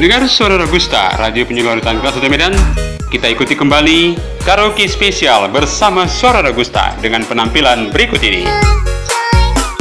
Pendengar Suara Robusta, Radio Penyeluruhan Kelas Satu Medan, kita ikuti kembali karaoke spesial bersama Suara Robusta dengan penampilan berikut ini.